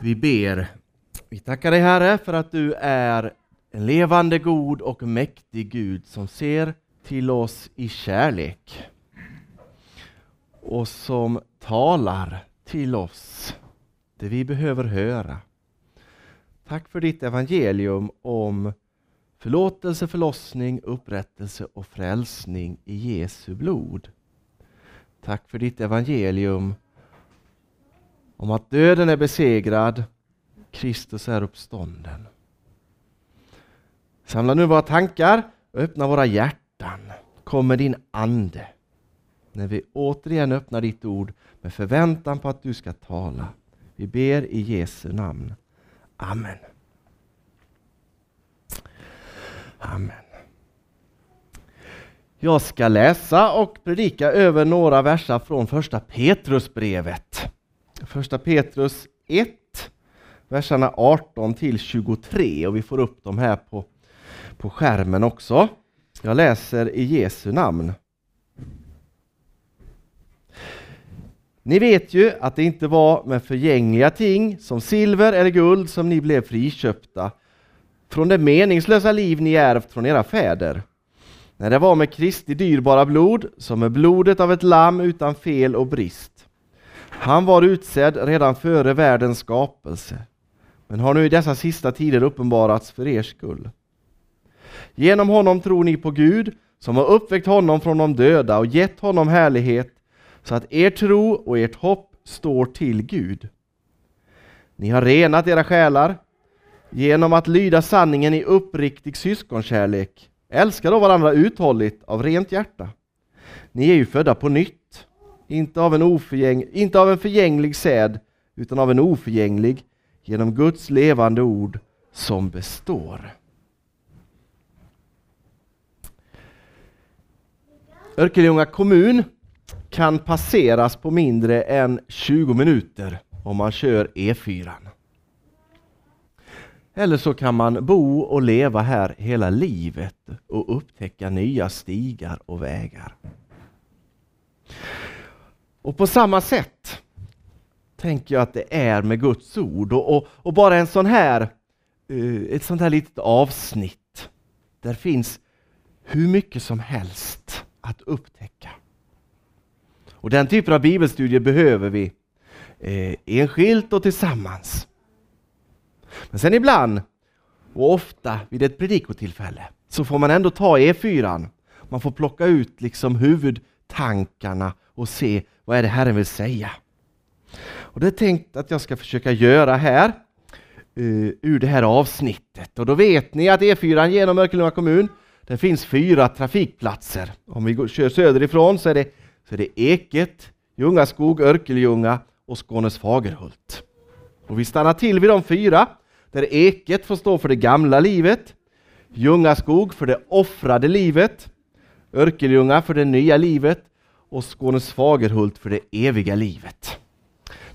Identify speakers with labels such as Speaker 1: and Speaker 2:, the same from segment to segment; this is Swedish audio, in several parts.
Speaker 1: Vi ber. Vi tackar dig Herre för att du är en levande, god och mäktig Gud som ser till oss i kärlek och som talar till oss det vi behöver höra. Tack för ditt evangelium om förlåtelse, förlossning, upprättelse och frälsning i Jesu blod. Tack för ditt evangelium om att döden är besegrad, Kristus är uppstånden. Samla nu våra tankar och öppna våra hjärtan. Kom med din Ande. När vi återigen öppnar ditt ord med förväntan på att du ska tala. Vi ber i Jesu namn. Amen. Amen. Jag ska läsa och predika över några verser från första Petrusbrevet. Första Petrus 1, verserna 18 till 23 och vi får upp dem här på, på skärmen också. Jag läser i Jesu namn. Ni vet ju att det inte var med förgängliga ting som silver eller guld som ni blev friköpta från det meningslösa liv ni ärvt från era fäder. När det var med Kristi dyrbara blod, som med blodet av ett lamm utan fel och brist. Han var utsedd redan före världens skapelse, men har nu i dessa sista tider uppenbarats för er skull. Genom honom tror ni på Gud, som har uppväckt honom från de döda och gett honom härlighet, så att er tro och ert hopp står till Gud. Ni har renat era själar genom att lyda sanningen i uppriktig syskonkärlek. Älska då varandra uthålligt av rent hjärta. Ni är ju födda på nytt, inte av en, oförgäng, inte av en förgänglig säd, utan av en oförgänglig, genom Guds levande ord som består. Örkelljunga kommun kan passeras på mindre än 20 minuter om man kör E4. Eller så kan man bo och leva här hela livet och upptäcka nya stigar och vägar. Och på samma sätt tänker jag att det är med Guds ord och, och, och bara en sån här, uh, ett sånt här litet avsnitt. Där finns hur mycket som helst att upptäcka. Och den typen av bibelstudier behöver vi eh, enskilt och tillsammans. Men sen ibland, och ofta vid ett predikotillfälle, så får man ändå ta E4. Man får plocka ut liksom tankarna och se vad är det Herren vill säga. Och det är tänkt att jag ska försöka göra här uh, ur det här avsnittet. Och då vet ni att E4 genom Örkelljunga kommun, det finns fyra trafikplatser. Om vi går, kör söderifrån så är det, så är det Eket, Ljungaskog, Örkelljunga och Skånes Fagerhult. Och vi stannar till vid de fyra, där Eket får stå för det gamla livet, Ljungaskog för det offrade livet, Örkelljunga för det nya livet och Skånes Fagerhult för det eviga livet.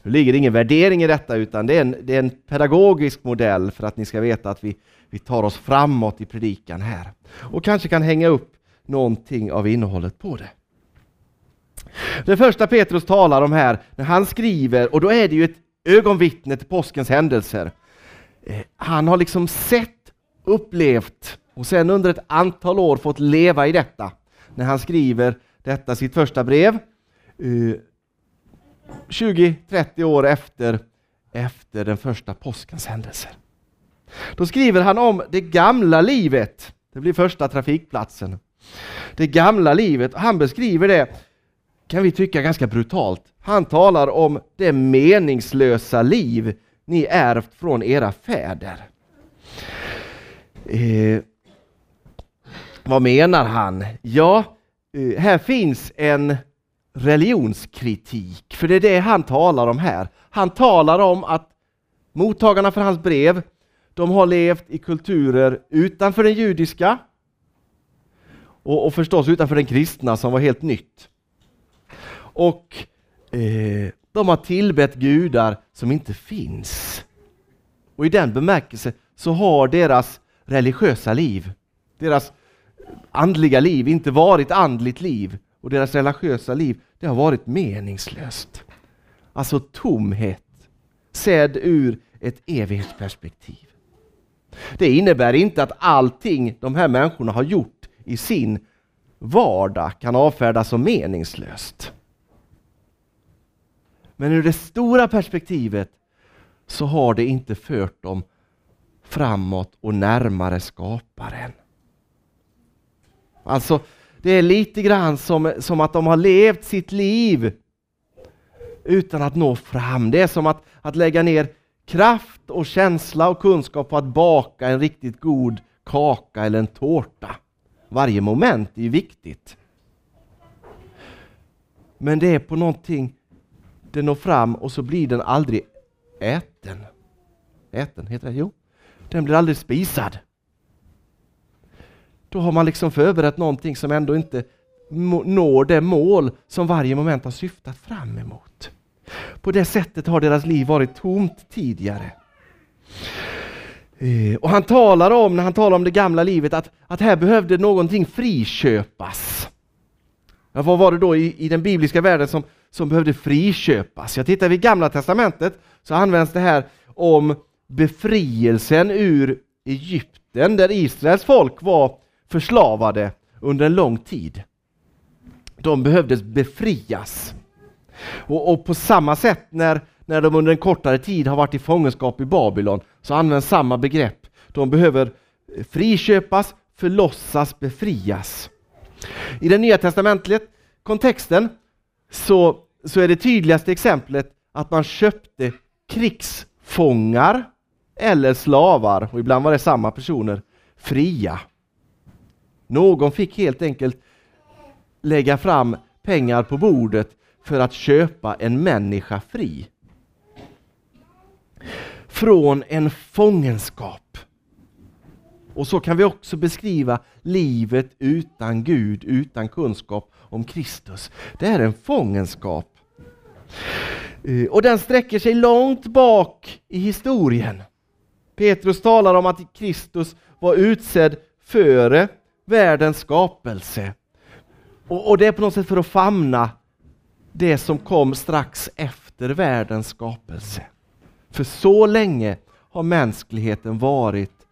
Speaker 1: Nu ligger det ingen värdering i detta utan det är, en, det är en pedagogisk modell för att ni ska veta att vi, vi tar oss framåt i predikan här. Och kanske kan hänga upp någonting av innehållet på det. Det första Petrus talar om här, när han skriver, och då är det ju ett ögonvittne till påskens händelser. Eh, han har liksom sett, upplevt och sen under ett antal år fått leva i detta. När han skriver detta sitt första brev, eh, 20-30 år efter, efter den första påskens händelser. Då skriver han om det gamla livet. Det blir första trafikplatsen. Det gamla livet. Han beskriver det, kan vi tycka, ganska brutalt. Han talar om det meningslösa liv ni ärvt från era fäder. Eh, vad menar han? Ja, eh, här finns en religionskritik, för det är det han talar om här. Han talar om att mottagarna för hans brev, de har levt i kulturer utanför den judiska och, och förstås utanför den kristna som var helt nytt. Och eh, de har tillbett gudar som inte finns. Och i den bemärkelsen så har deras religiösa liv, deras andliga liv inte varit andligt liv och deras religiösa liv, det har varit meningslöst. Alltså tomhet, sedd ur ett evighetsperspektiv. Det innebär inte att allting de här människorna har gjort i sin vardag kan avfärdas som meningslöst. Men ur det stora perspektivet så har det inte fört dem framåt och närmare skaparen. Alltså, det är lite grann som, som att de har levt sitt liv utan att nå fram. Det är som att, att lägga ner kraft och känsla och kunskap på att baka en riktigt god kaka eller en tårta. Varje moment är viktigt. Men det är på någonting, det når fram och så blir den aldrig äten. Äten, heter det? Jo. Den blir aldrig spisad. Då har man liksom förberett någonting som ändå inte når det mål som varje moment har syftat fram emot. På det sättet har deras liv varit tomt tidigare. Eh, och han talar om, när han talar om det gamla livet, att, att här behövde någonting friköpas. Ja, vad var det då i, i den bibliska världen som, som behövde friköpas? Jag tittar vid gamla testamentet så används det här om befrielsen ur Egypten där Israels folk var förslavade under en lång tid. De behövdes befrias. Och, och, på samma sätt när, när de under en kortare tid har varit i fångenskap i Babylon så används samma begrepp. De behöver friköpas, förlossas, befrias. I den nya testamentliga kontexten så, så är det tydligaste exemplet att man köpte krigsfångar eller slavar, och ibland var det samma personer, fria. Någon fick helt enkelt lägga fram pengar på bordet för att köpa en människa fri. Från en fångenskap. Och så kan vi också beskriva livet utan Gud, utan kunskap om Kristus. Det är en fångenskap. Eh, och den sträcker sig långt bak i historien. Petrus talar om att Kristus var utsedd före världens skapelse. Och, och, det är på något sätt för att famna det som kom strax efter världens skapelse. För så länge har mänskligheten varit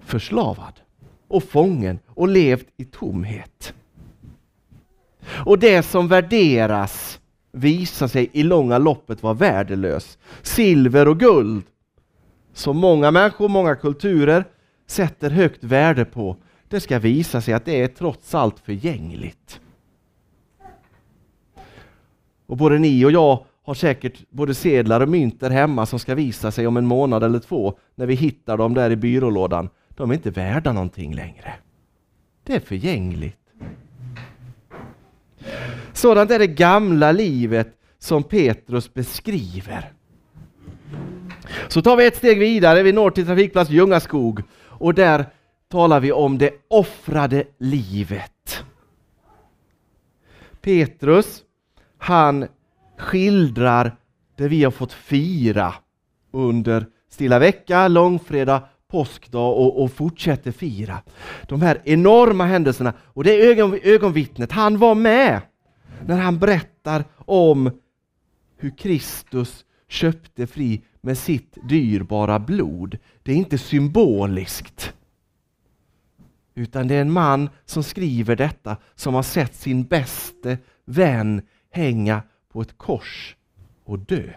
Speaker 1: förslavad och fången och levt i tomhet. Och det som värderas visar sig i långa loppet vara värdelös. Silver och guld, som många människor och många kulturer sätter högt värde på, det ska visa sig att det är trots allt förgängligt. Och både ni och jag har säkert både sedlar och mynt där hemma som ska visa sig om en månad eller två när vi hittar dem där i byrålådan. De är inte värda någonting längre. Det är förgängligt. Sådant är det gamla livet som Petrus beskriver. Så tar vi ett steg vidare, vi når till trafikplats Ljungaskog och där talar vi om det offrade livet. Petrus, han skildrar det vi har fått fira under stilla vecka, långfredag, påskdag och, och fortsätter fira. De här enorma händelserna och det är ögon, ögonvittnet, han var med när han berättar om hur Kristus köpte fri med sitt dyrbara blod. Det är inte symboliskt. Utan det är en man som skriver detta som har sett sin bäste vän hänga på ett kors och dö.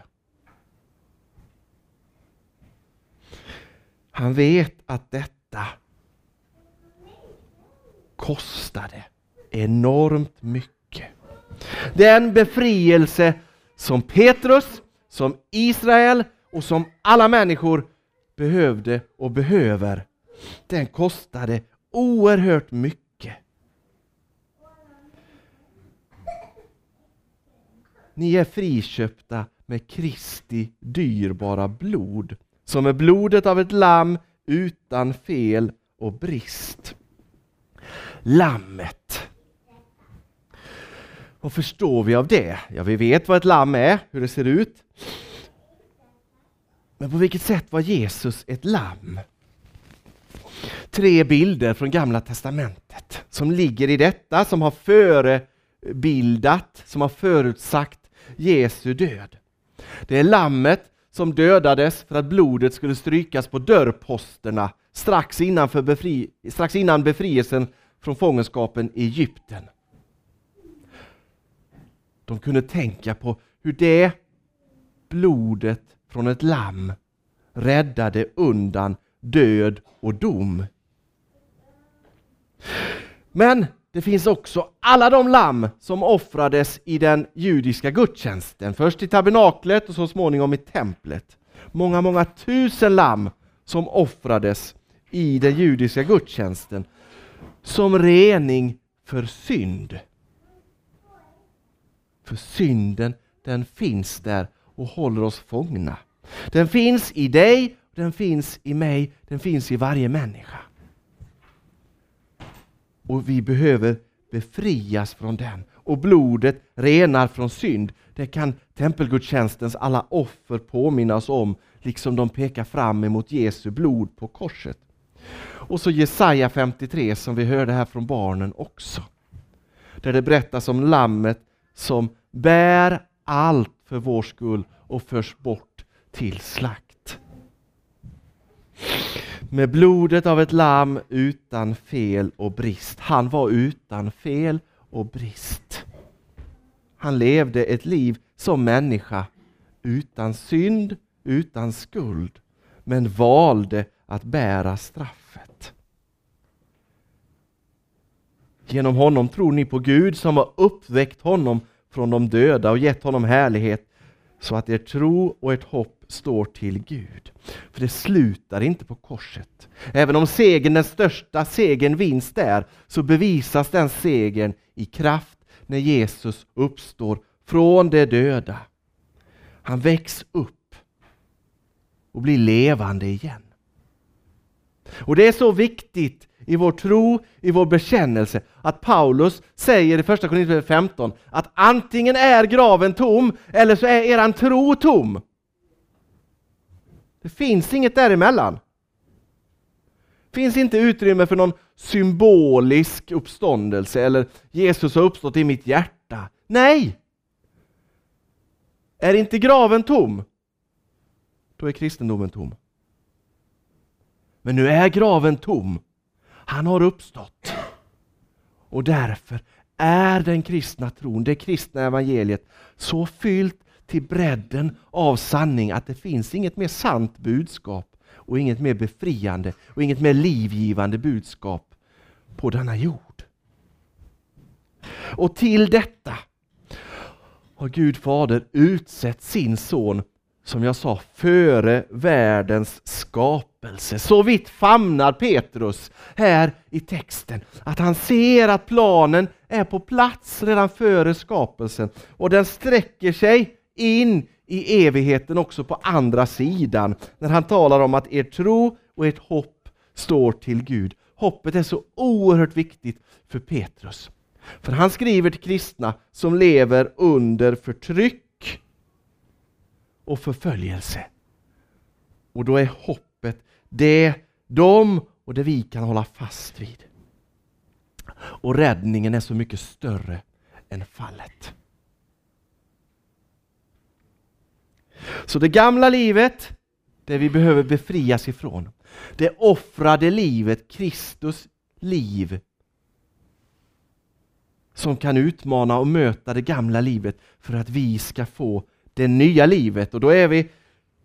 Speaker 1: Han vet att detta kostade enormt mycket. Den befrielse som Petrus, som Israel och som alla människor behövde och behöver, den kostade oerhört mycket. Ni är friköpta med Kristi dyrbara blod, som är blodet av ett lamm utan fel och brist. Lammet. Vad förstår vi av det? Ja, vi vet vad ett lamm är, hur det ser ut. Men på vilket sätt var Jesus ett lamm? Tre bilder från Gamla Testamentet som ligger i detta, som har förebildat, som har förutsagt Jesu död. Det är lammet som dödades för att blodet skulle strykas på dörrposterna strax innan, för befri, strax innan befrielsen från fångenskapen i Egypten. De kunde tänka på hur det blodet från ett lamm räddade undan död och dom. Men det finns också alla de lamm som offrades i den judiska gudstjänsten. Först i tabernaklet och så småningom i templet. Många, många tusen lamm som offrades i den judiska gudstjänsten som rening för synd. För synden, den finns där och håller oss fångna. Den finns i dig, den finns i mig, den finns i varje människa. Och vi behöver befrias från den. Och blodet renar från synd. Det kan tempelgudstjänstens alla offer påminna oss om, liksom de pekar fram emot Jesu blod på korset. Och så Jesaja 53 som vi hörde här från barnen också. Där det berättas om lammet som bär allt för vår skull och förs bort till slakt. Med blodet av ett lamm utan fel och brist. Han var utan fel och brist. Han levde ett liv som människa utan synd, utan skuld, men valde att bära straffet. Genom honom tror ni på Gud som har uppväckt honom från de döda och gett honom härlighet så att er tro och ert hopp står till Gud. För det slutar inte på korset. Även om segern, den största segern vinns där, så bevisas den segern i kraft när Jesus uppstår från de döda. Han väcks upp och blir levande igen. Och det är så viktigt i vår tro, i vår bekännelse, att Paulus säger i första Korinthierbrevet 15 att antingen är graven tom eller så är eran tro tom. Det finns inget däremellan. Det finns inte utrymme för någon symbolisk uppståndelse eller Jesus har uppstått i mitt hjärta. Nej! Är inte graven tom, då är kristendomen tom. Men nu är graven tom. Han har uppstått. Och därför är den kristna tron, det kristna evangeliet, så fyllt till bredden av sanning att det finns inget mer sant budskap och inget mer befriande och inget mer livgivande budskap på denna jord. Och till detta har Gud Fader utsett sin son som jag sa, före världens skapelse. Så vitt famnar Petrus här i texten, att han ser att planen är på plats redan före skapelsen och den sträcker sig in i evigheten också på andra sidan, när han talar om att er tro och ert hopp står till Gud. Hoppet är så oerhört viktigt för Petrus. För han skriver till kristna som lever under förtryck och förföljelse. Och då är hoppet det de och det vi kan hålla fast vid. Och räddningen är så mycket större än fallet. Så det gamla livet, det vi behöver befrias ifrån. Det offrade livet, Kristus liv, som kan utmana och möta det gamla livet för att vi ska få det nya livet och då är vi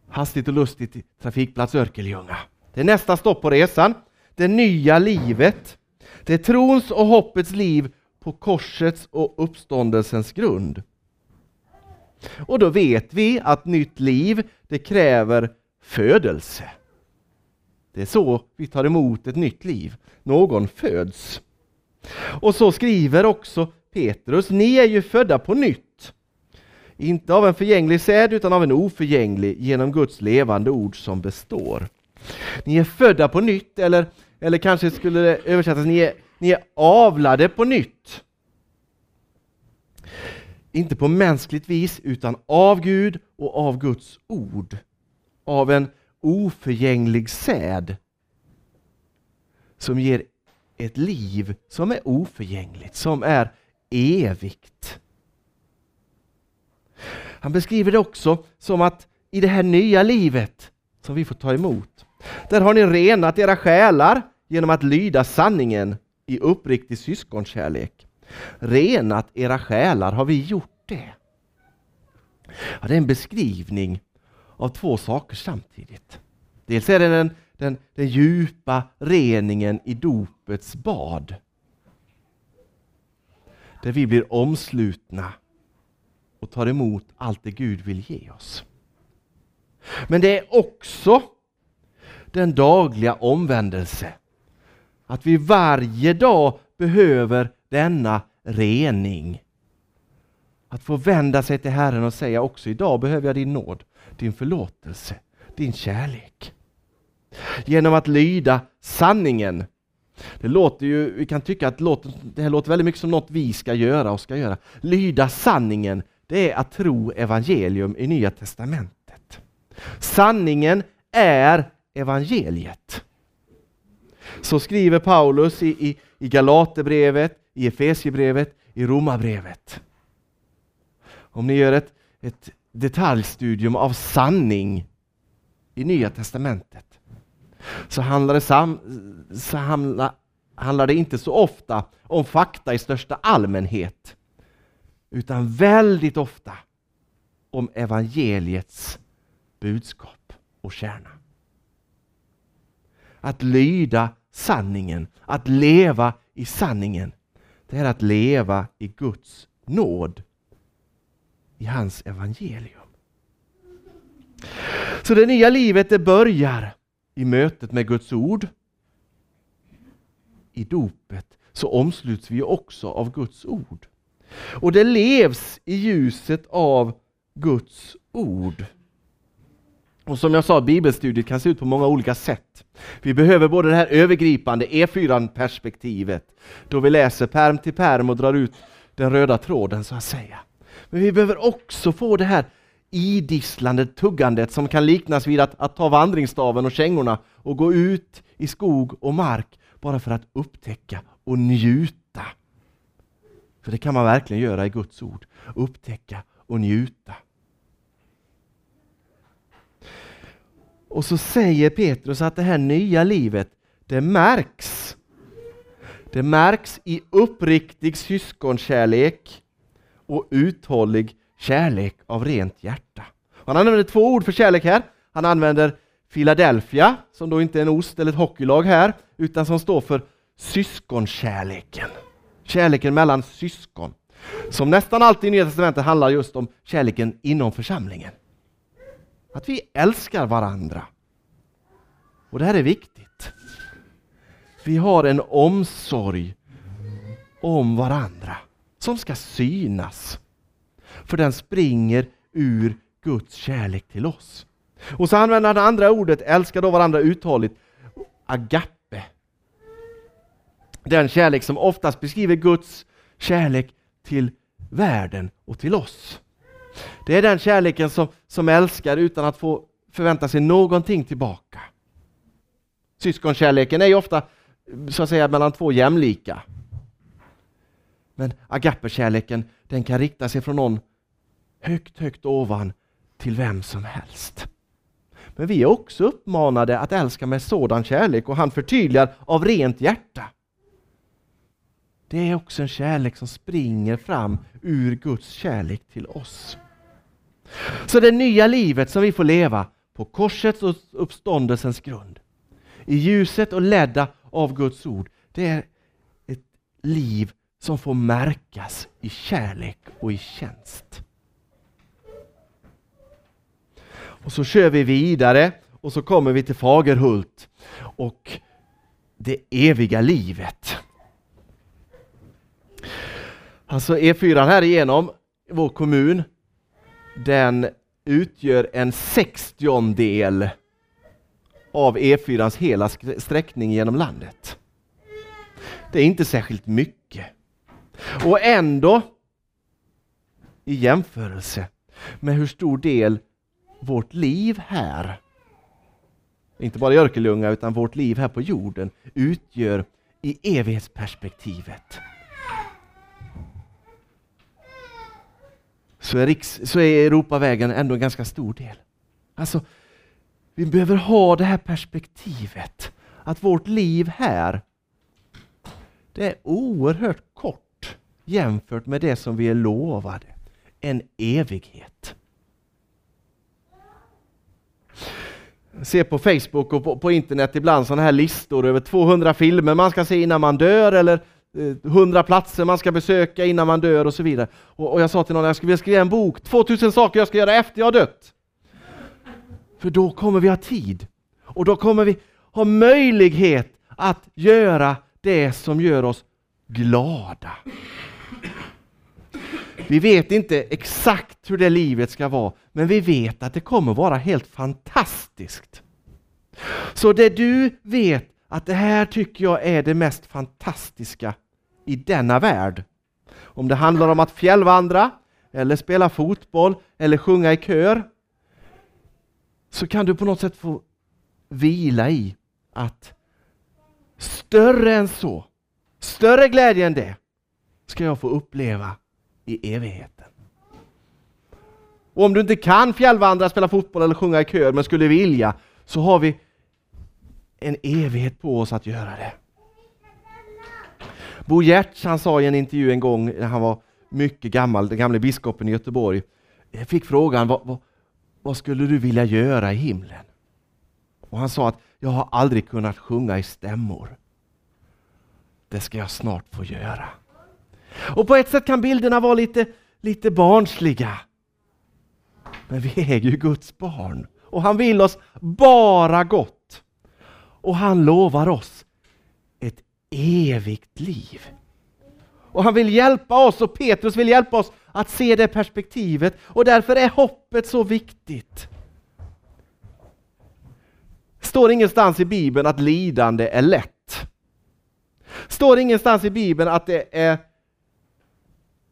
Speaker 1: hastigt och lustigt i trafikplats Örkelljunga. Det är nästa stopp på resan. Det nya livet. Det är trons och hoppets liv på korsets och uppståndelsens grund. Och då vet vi att nytt liv, det kräver födelse. Det är så vi tar emot ett nytt liv. Någon föds. Och så skriver också Petrus, ni är ju födda på nytt inte av en förgänglig säd utan av en oförgänglig genom Guds levande ord som består. Ni är födda på nytt eller, eller kanske skulle det översättas, ni är, ni är avlade på nytt. Inte på mänskligt vis utan av Gud och av Guds ord. Av en oförgänglig säd som ger ett liv som är oförgängligt, som är evigt. Han beskriver det också som att i det här nya livet som vi får ta emot. Där har ni renat era själar genom att lyda sanningen i uppriktig syskonkärlek. Renat era själar, har vi gjort det? Ja, det är en beskrivning av två saker samtidigt. Dels är det den, den, den djupa reningen i dopets bad. Där vi blir omslutna och tar emot allt det Gud vill ge oss. Men det är också den dagliga omvändelse. Att vi varje dag behöver denna rening. Att få vända sig till Herren och säga också idag behöver jag din nåd, din förlåtelse, din kärlek. Genom att lyda sanningen. Det låter ju, vi kan tycka att det här låter väldigt mycket som något vi ska göra och ska göra. Lyda sanningen, det är att tro evangelium i Nya Testamentet. Sanningen är evangeliet. Så skriver Paulus i, i, i Galaterbrevet, i Efesiebrevet, i Romarbrevet. Om ni gör ett, ett detaljstudium av sanning i Nya Testamentet så handlar det, sam, så handla, handlar det inte så ofta om fakta i största allmänhet utan väldigt ofta om evangeliets budskap och kärna. Att lyda sanningen, att leva i sanningen, det är att leva i Guds nåd, i hans evangelium. Så det nya livet det börjar i mötet med Guds ord. I dopet så omsluts vi också av Guds ord. Och det levs i ljuset av Guds ord. Och som jag sa, bibelstudiet kan se ut på många olika sätt. Vi behöver både det här övergripande E4-perspektivet, då vi läser perm till perm och drar ut den röda tråden så att säga. Men vi behöver också få det här idisslandet, tuggandet som kan liknas vid att, att ta vandringsstaven och kängorna och gå ut i skog och mark bara för att upptäcka och njuta. För det kan man verkligen göra i Guds ord. Upptäcka och njuta. Och så säger Petrus att det här nya livet, det märks. Det märks i uppriktig syskonkärlek och uthållig kärlek av rent hjärta. Han använder två ord för kärlek här. Han använder Philadelphia, som då inte är en ost eller ett hockeylag här, utan som står för syskonkärleken. Kärleken mellan syskon. Som nästan alltid i Nya Testamentet handlar just om kärleken inom församlingen. Att vi älskar varandra. Och det här är viktigt. Vi har en omsorg om varandra som ska synas. För den springer ur Guds kärlek till oss. Och så använder han det andra ordet, älskar då varandra uthålligt, agape. Den kärlek som oftast beskriver Guds kärlek till världen och till oss. Det är den kärleken som, som älskar utan att få förvänta sig någonting tillbaka. Syskonkärleken är ju ofta så att säga mellan två jämlika. Men agapekärleken den kan rikta sig från någon högt, högt ovan till vem som helst. Men vi är också uppmanade att älska med sådan kärlek och han förtydligar av rent hjärta. Det är också en kärlek som springer fram ur Guds kärlek till oss. Så det nya livet som vi får leva på korsets och uppståndelsens grund, i ljuset och ledda av Guds ord, det är ett liv som får märkas i kärlek och i tjänst. Och så kör vi vidare och så kommer vi till Fagerhult och det eviga livet. Alltså E4 här igenom vår kommun, den utgör en sextiondel av E4ans hela sträckning genom landet. Det är inte särskilt mycket. Och ändå, i jämförelse med hur stor del vårt liv här, inte bara i Örkelljunga utan vårt liv här på jorden, utgör i evighetsperspektivet. Så är, riks, så är Europavägen ändå en ganska stor del. Alltså, vi behöver ha det här perspektivet att vårt liv här, det är oerhört kort jämfört med det som vi är lovade. En evighet. Se på Facebook och på, på internet ibland sådana här listor över 200 filmer man ska se innan man dör eller Eh, 100 platser man ska besöka innan man dör och så vidare. Och, och jag sa till någon, jag skulle vilja skriva en bok, 2000 saker jag ska göra efter jag har dött. För då kommer vi ha tid. Och då kommer vi ha möjlighet att göra det som gör oss glada. Vi vet inte exakt hur det livet ska vara, men vi vet att det kommer vara helt fantastiskt. Så det du vet att det här tycker jag är det mest fantastiska i denna värld. Om det handlar om att fjällvandra, eller spela fotboll, eller sjunga i kör, så kan du på något sätt få vila i att större än så, större glädje än det, ska jag få uppleva i evigheten. Och om du inte kan fjällvandra, spela fotboll eller sjunga i kör, men skulle vilja, så har vi en evighet på oss att göra det. Bo Giertz han sa i en intervju en gång när han var mycket gammal, den gamle biskopen i Göteborg, jag fick frågan vad, vad, vad skulle du vilja göra i himlen? Och han sa att jag har aldrig kunnat sjunga i stämmor. Det ska jag snart få göra. Och på ett sätt kan bilderna vara lite, lite barnsliga. Men vi är ju Guds barn och han vill oss bara gott. Och han lovar oss ett evigt liv. Och han vill hjälpa oss och Petrus vill hjälpa oss att se det perspektivet och därför är hoppet så viktigt. Står ingenstans i Bibeln att lidande är lätt. Står ingenstans i Bibeln att det är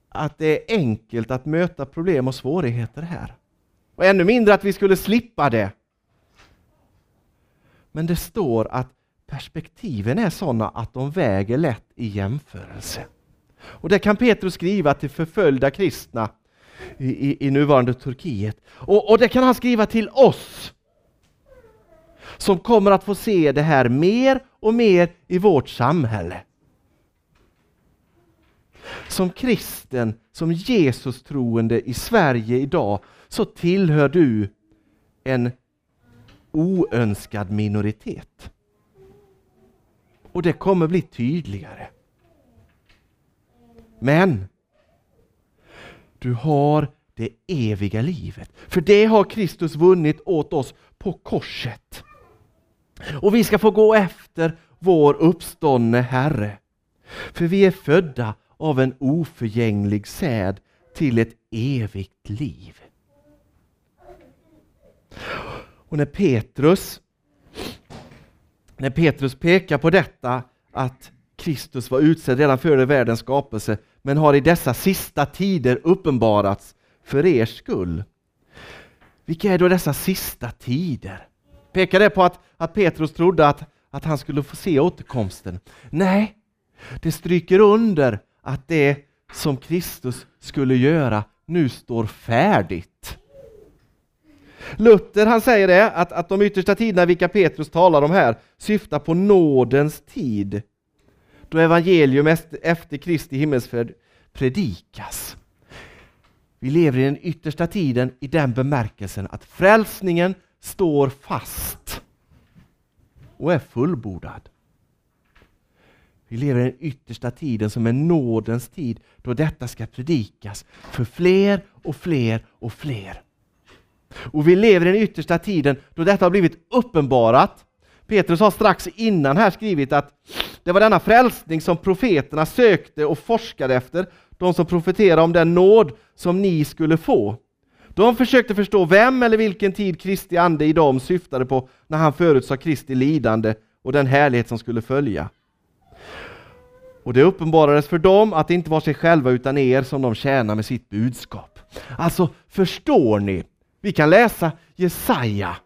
Speaker 1: att det är enkelt att möta problem och svårigheter här. Och ännu mindre att vi skulle slippa det. Men det står att perspektiven är sådana att de väger lätt i jämförelse. Och det kan Petrus skriva till förföljda kristna i, i, i nuvarande Turkiet. Och, och det kan han skriva till oss som kommer att få se det här mer och mer i vårt samhälle. Som kristen, som Jesus troende i Sverige idag, så tillhör du en oönskad minoritet. Och det kommer bli tydligare. Men du har det eviga livet. För det har Kristus vunnit åt oss på korset. Och vi ska få gå efter vår uppståndne Herre. För vi är födda av en oförgänglig säd till ett evigt liv. Och när Petrus, när Petrus pekar på detta att Kristus var utsedd redan före världens skapelse men har i dessa sista tider uppenbarats för er skull. Vilka är då dessa sista tider? Pekar det på att, att Petrus trodde att, att han skulle få se återkomsten? Nej, det stryker under att det som Kristus skulle göra nu står färdigt. Luther han säger det, att, att de yttersta tiderna vilka Petrus talar om här syftar på nådens tid, då evangelium efter Kristi himmelsfärd predikas. Vi lever i den yttersta tiden i den bemärkelsen att frälsningen står fast och är fullbordad. Vi lever i den yttersta tiden som är nådens tid då detta ska predikas för fler och fler och fler. Och vi lever i den yttersta tiden då detta har blivit uppenbarat. Petrus har strax innan här skrivit att det var denna frälsning som profeterna sökte och forskade efter, de som profeterade om den nåd som ni skulle få. De försökte förstå vem eller vilken tid Kristi ande i dem syftade på när han förutsade Kristi lidande och den härlighet som skulle följa. Och det uppenbarades för dem att det inte var sig själva utan er som de tjänar med sitt budskap. Alltså, förstår ni? Vi kan läsa Jesaja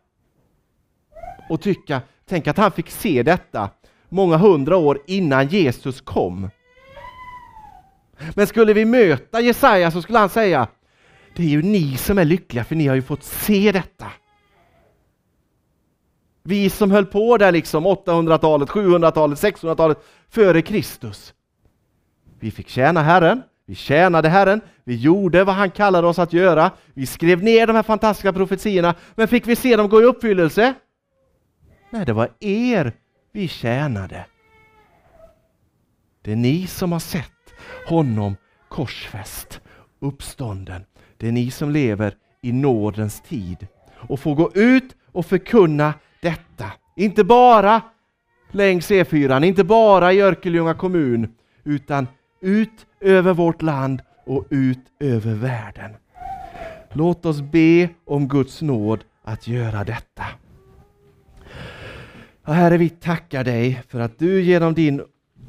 Speaker 1: och tycka, tänk att han fick se detta många hundra år innan Jesus kom. Men skulle vi möta Jesaja så skulle han säga, det är ju ni som är lyckliga för ni har ju fått se detta. Vi som höll på där liksom 800-talet, 700-talet, 600-talet före Kristus. Vi fick tjäna Herren, vi tjänade Herren, vi gjorde vad han kallade oss att göra. Vi skrev ner de här fantastiska profetiorna, men fick vi se dem gå i uppfyllelse? Nej, det var er vi tjänade. Det är ni som har sett honom korsfäst, uppstånden. Det är ni som lever i nådens tid och får gå ut och förkunna detta. Inte bara längs E4, inte bara i Örkelljunga kommun, utan ut över vårt land och ut över världen. Låt oss be om Guds nåd att göra detta. Ja, herre, vi tackar dig för att du genom din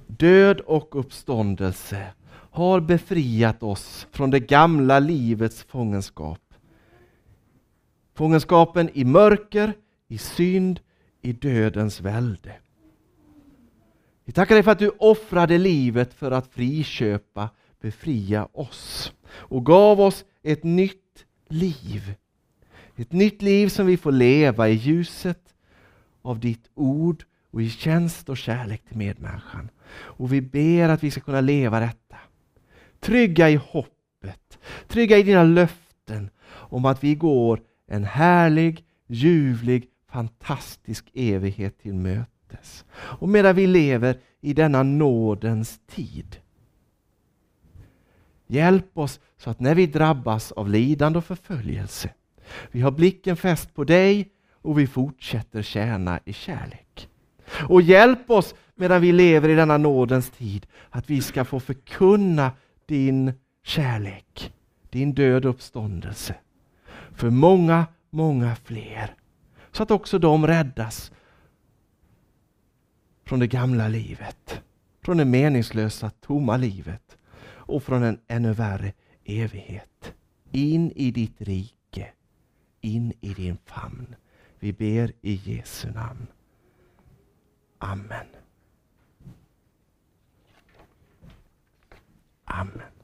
Speaker 1: död och uppståndelse har befriat oss från det gamla livets fångenskap. Fångenskapen i mörker, i synd, i dödens välde. Vi tackar dig för att du offrade livet för att friköpa, befria oss och gav oss ett nytt liv. Ett nytt liv som vi får leva i ljuset av ditt ord och i tjänst och kärlek till medmänniskan. Och vi ber att vi ska kunna leva detta. Trygga i hoppet, trygga i dina löften om att vi går en härlig, ljuvlig, fantastisk evighet till mötes. Och medan vi lever i denna nådens tid. Hjälp oss så att när vi drabbas av lidande och förföljelse, vi har blicken fäst på dig och vi fortsätter tjäna i kärlek. Och hjälp oss medan vi lever i denna nådens tid, att vi ska få förkunna din kärlek, din död uppståndelse för många, många fler. Så att också de räddas från det gamla livet, från det meningslösa, tomma livet och från en ännu värre evighet. In i ditt rike, in i din famn. Vi ber i Jesu namn. Amen. Amen.